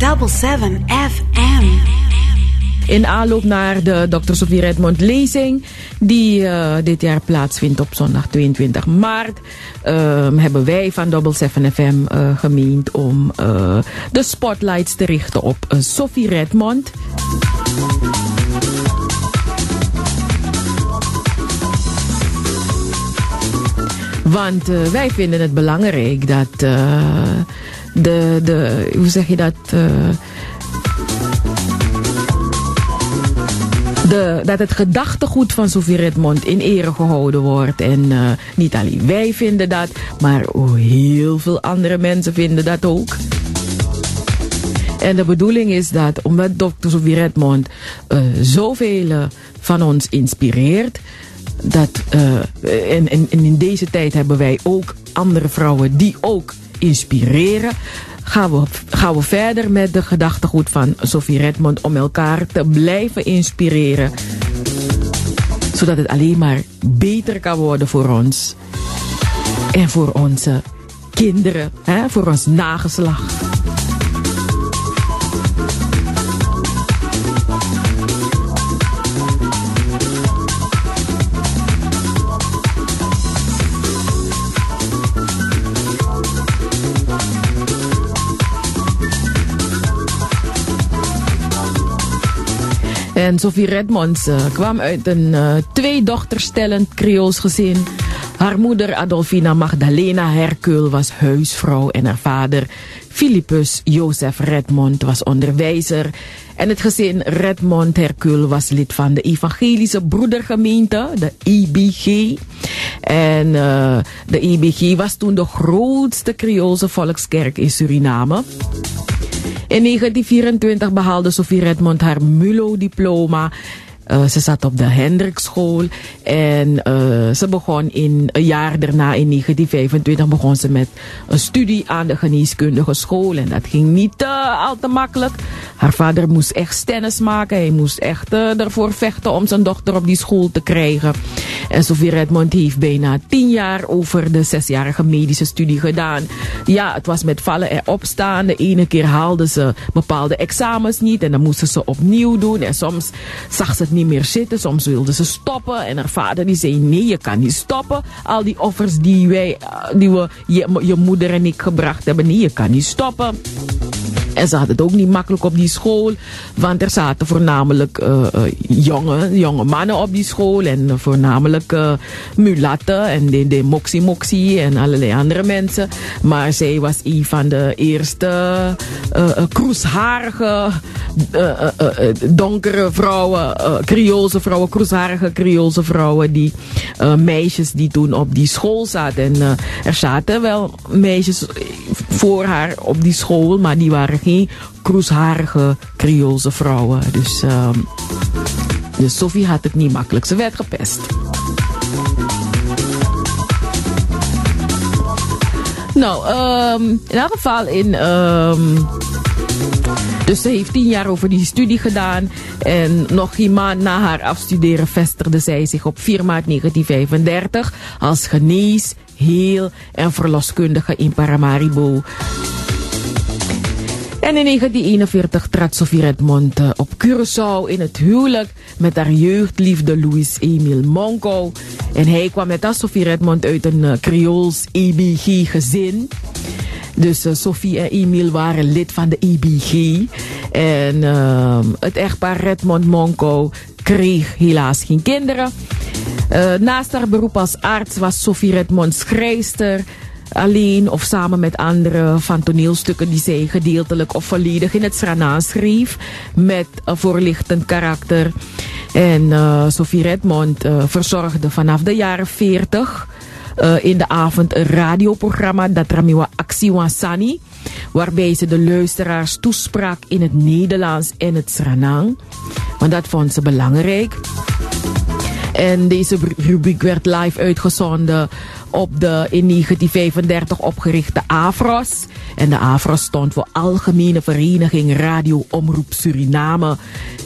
Double 7 FM. In aanloop naar de Dr. Sofie Redmond lezing, die uh, dit jaar plaatsvindt op zondag 22 maart, uh, hebben wij van Double 7 FM uh, gemeend om uh, de spotlights te richten op Sofie Redmond. Want wij vinden het belangrijk dat de, de, hoe zeg je dat? Uh, de, dat het gedachtegoed van Sofie Redmond in ere gehouden wordt. En uh, niet alleen wij vinden dat, maar heel veel andere mensen vinden dat ook. En de bedoeling is dat, omdat Dr. Sofie Redmond uh, zoveel van ons inspireert, dat, en in deze tijd hebben wij ook andere vrouwen die ook inspireren. Gaan we, gaan we verder met de gedachtegoed van Sophie Redmond om elkaar te blijven inspireren. Zodat het alleen maar beter kan worden voor ons. En voor onze kinderen, hè, voor ons nageslacht. En Sophie Redmonds uh, kwam uit een uh, twee dochterstellend Creools gezin. Haar moeder Adolfina Magdalena Hercule was huisvrouw en haar vader Philippus Jozef Redmond was onderwijzer. En het gezin Redmond Hercule was lid van de evangelische broedergemeente, de IBG. En uh, de IBG was toen de grootste Creoolse volkskerk in Suriname. In 1924 behaalde Sophie Redmond haar MULO-diploma. Uh, ze zat op de Hendrikschool en uh, ze begon in een jaar daarna, in 1925, begon ze met een studie aan de geneeskundige school. En dat ging niet uh, al te makkelijk. Haar vader moest echt stennis maken. Hij moest echt ervoor vechten om zijn dochter op die school te krijgen. En Sophie Redmond heeft bijna tien jaar over de zesjarige medische studie gedaan. Ja, het was met vallen en opstaan. De ene keer haalde ze bepaalde examens niet en dan moesten ze opnieuw doen. En soms zag ze het niet meer zitten. Soms wilde ze stoppen. En haar vader die zei, nee, je kan niet stoppen. Al die offers die, wij, die we, je, je moeder en ik gebracht hebben. Nee, je kan niet stoppen. En ze had het ook niet makkelijk op die school. Want er zaten voornamelijk uh, jonge, jonge mannen op die school. En voornamelijk uh, mulatten en de, de moxie moxie en allerlei andere mensen. Maar zij was een van de eerste uh, kroesharige, donkere vrouwen, Creoolse vrouwen, kroesharige Creoolse vrouwen. Die meisjes die toen op die school zaten. En er zaten wel meisjes voor haar op die school, maar die waren geen kroesharige Creoolse vrouwen. Dus, um, dus Sophie had het niet makkelijk. Ze werd gepest. Nou, um, in elk geval in... Um, dus ze heeft tien jaar over die studie gedaan. En nog geen maand na haar afstuderen vestigde zij zich op 4 maart 1935 als genees, heel en verloskundige in Paramaribo. En in 1941 trad Sophie Redmond op Curaçao in het huwelijk met haar jeugdliefde Louis Emil Monco. En hij kwam met als Sophie Redmond uit een uh, Creools EBG gezin. Dus uh, Sophie en Emil waren lid van de EBG. En uh, het echtpaar Redmond Monco kreeg helaas geen kinderen. Uh, naast haar beroep als arts was Sophie Redmond schrijster alleen of samen met anderen van toneelstukken die zij gedeeltelijk of volledig in het Srana schreef met een voorlichtend karakter. En uh, Sophie Redmond verzorgde vanaf de jaren 40 uh, in de avond een radioprogramma dat Ramiwa Aksiwansani, waarbij ze de luisteraars toesprak in het Nederlands en het Sranang. Want dat vond ze belangrijk. En deze rubriek werd live uitgezonden op de in 1935 opgerichte AFROS. En de AFRO stond voor Algemene Vereniging Radio Omroep Suriname.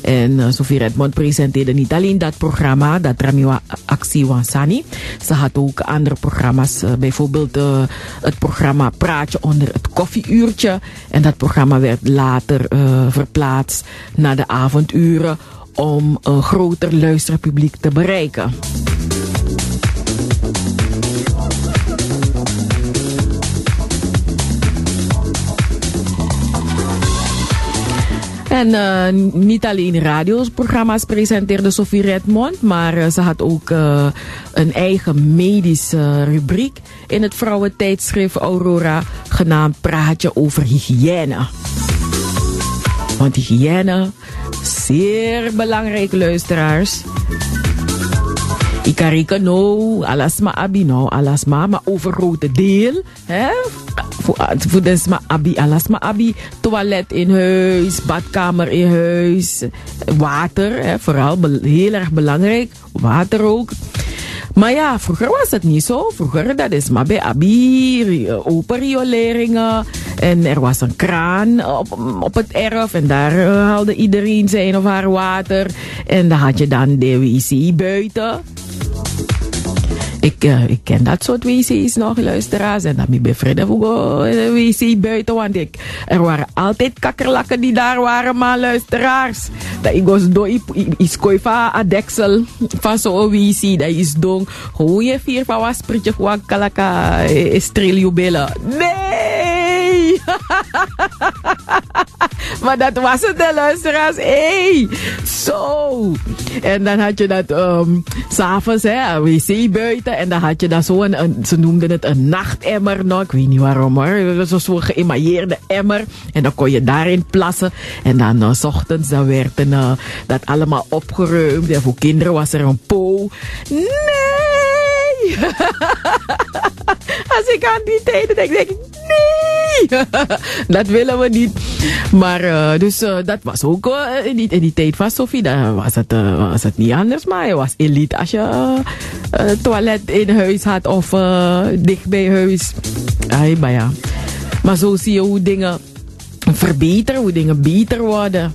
En uh, Sofie Redmond presenteerde niet alleen dat programma, dat Ramiwa Actie Wansani. Ze had ook andere programma's, uh, bijvoorbeeld uh, het programma Praatje onder het koffieuurtje. En dat programma werd later verplaatst naar de avonduren om een groter luisterpubliek te bereiken. En uh, niet alleen radioprogramma's presenteerde Sophie Redmond, maar uh, ze had ook uh, een eigen medische rubriek in het vrouwentijdschrift Aurora, genaamd Praatje over hygiëne. Want hygiëne, zeer belangrijk luisteraars. Ikarika no, alasma abi no, alasma, maar overgrote deel, hè, voor desma abi, alasma abi, toilet in huis, badkamer in huis, water, hè, vooral heel erg belangrijk, water ook. Maar ja, vroeger was het niet zo. Vroeger, dat is maar bij Abi, open rioleringen. En er was een kraan op, op het erf. En daar haalde iedereen zijn of haar water. En dan had je dan de wc buiten. Ik, uh, ik ken dat soort wc's nog, luisteraars. En dat ben bevrienden voor de wc buiten. Want ik, er waren altijd kakkerlakken die daar waren, maar luisteraars. Dat ik was door, ik kooi van een deksel van zo'n wc. Dat is dong. Gewoon je vier van was spritje voor kalaka. Nee! maar dat was het, de luisteraars. Hey! Zo! En dan had je dat um, s'avonds, hè, wc buiten. En dan had je dan zo een, een, ze noemden het een nachtemmer nog. Ik weet niet waarom hoor. Het was zo'n geëmailleerde emmer. En dan kon je daarin plassen. En dan uh, s ochtends dan werd uh, dat allemaal opgeruimd. En voor kinderen was er een po. Nee! Als ik aan die tijden denk, denk ik, nee! dat willen we niet. Maar uh, dus uh, dat was ook uh, in, die, tijd van Sophie, dan was het, was het niet anders. Maar je was elite als je toilet in huis had of dicht bij huis. Maar ja. Maar zo zie je hoe dingen verbeteren, hoe dingen beter worden.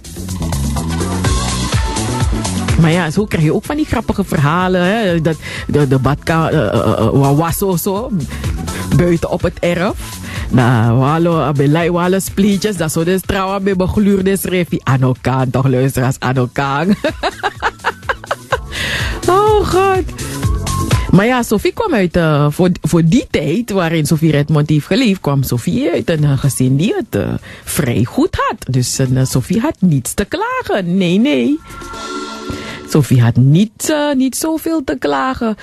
Maar ja, zo krijg je ook van die grappige verhalen. Hè? Dat, de, de badkamer, uh, was zo, buiten op het erf. Na walo abelai walo splietjes, dat zo dus trouwen bij begluurde schreefje. Anokaan toch luisteraars, anokaan. oh god. Maar ja, Sophie kwam uit, uh, voor, voor die tijd waarin Sophie Redmond heeft geleefd, kwam Sophie uit een gezin die het uh, vrij goed had. Dus Sophie had niets te klagen. Nee, nee. Sophie had niet, niet zoveel te klagen.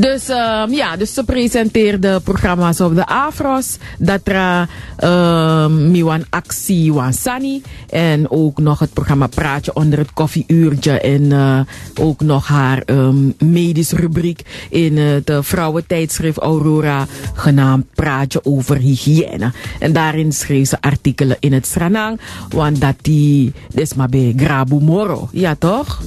Dus um, ja, dus ze presenteerde programma's op de Afros. Datra um, Miwan Actie Wansani. En ook nog het programma Praatje onder het koffieuurtje. En uh, ook nog haar um, medisch rubriek in uh, vrouwentijdschrift Aurora. Genaamd Praatje over hygiëne. En daarin schreef ze artikelen in het Sranang. Want dat die, bij Grabu Moro. Ja toch?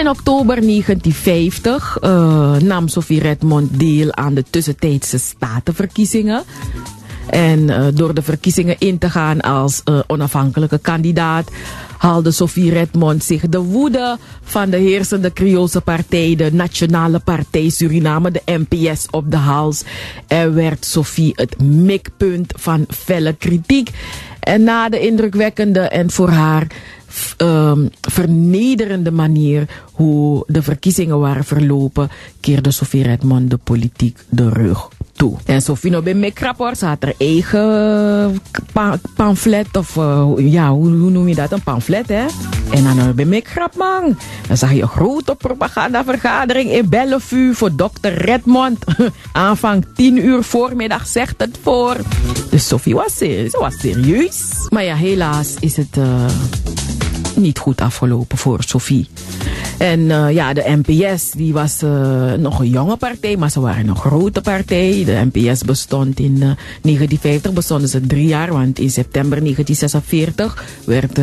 In oktober 1950 uh, nam Sophie Redmond deel aan de tussentijdse statenverkiezingen. En uh, door de verkiezingen in te gaan als uh, onafhankelijke kandidaat haalde Sophie Redmond zich de woede van de heersende Creoolse partij, de Nationale Partij Suriname, de NPS, op de hals. En werd Sophie het mikpunt van felle kritiek. En na de indrukwekkende en voor haar um, vernederende manier hoe de verkiezingen waren verlopen, keerde Sophie Redmond de politiek de rug toe. En Sophie no ben ze had haar eigen pa pamflet of uh, ja, hoe, noem je dat? Een pamflet hè? En dan ben ik man. Dan zag je een grote propagandavergadering in Bellevue voor dokter Redmond. Aanvang 10 uur voormiddag zegt het voor. Dus Sophie was, ze was serieus. Maar ja, helaas is het niet goed afgelopen voor Sophie. En uh, ja, de NPS die was uh, nog een jonge partij, maar ze waren een grote partij. De NPS bestond in uh, 1950, bestonden ze drie jaar, want in september 1946 werd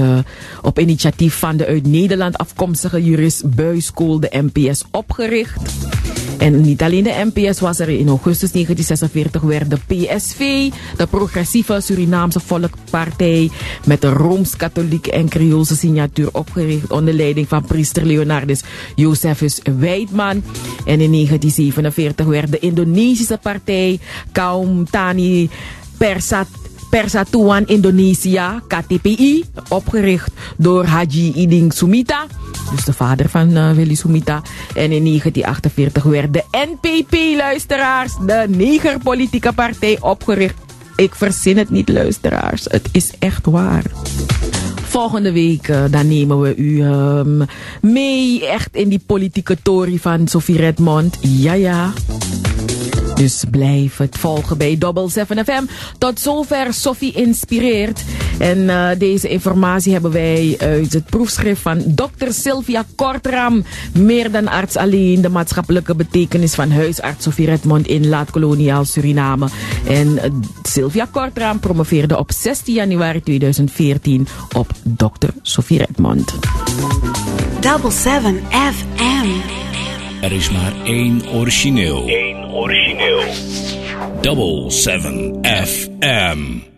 op initiatief van de uit Nederland afkomstige jurist Buiskool de NPS opgericht. En niet alleen de NPS was er in augustus 1946 werd de PSV, de Progressieve Surinaamse Volkpartij, met de Rooms-Katholieke en Creoolse signatuur opgericht onder leiding van priester Leonardus Josephus Weidman. En in 1947 werd de Indonesische partij Kaum Tani Persat Persatuan Indonesia, KTPI, opgericht door Haji Iding Sumita, dus de vader van uh, Willy Sumita. En in 1948 werd de NPP-luisteraars, de negerpolitieke partij, opgericht. Ik verzin het niet, luisteraars. Het is echt waar. Volgende week uh, dan nemen we u um, mee echt in die politieke tory van Sophie Redmond. Ja, ja. Dus blijf het volgen bij Double 7 FM. Tot zover Sophie inspireert. En uh, deze informatie hebben wij uit het proefschrift van Dr. Sylvia Kortram. Meer dan arts alleen. De maatschappelijke betekenis van huisarts Sophie Redmond in laat-koloniaal Suriname. En uh, Sylvia Kortram promoveerde op 16 januari 2014 op Dr. Sophie Redmond. Double 7 FM. Er is maar één origineel. Double 7 FM.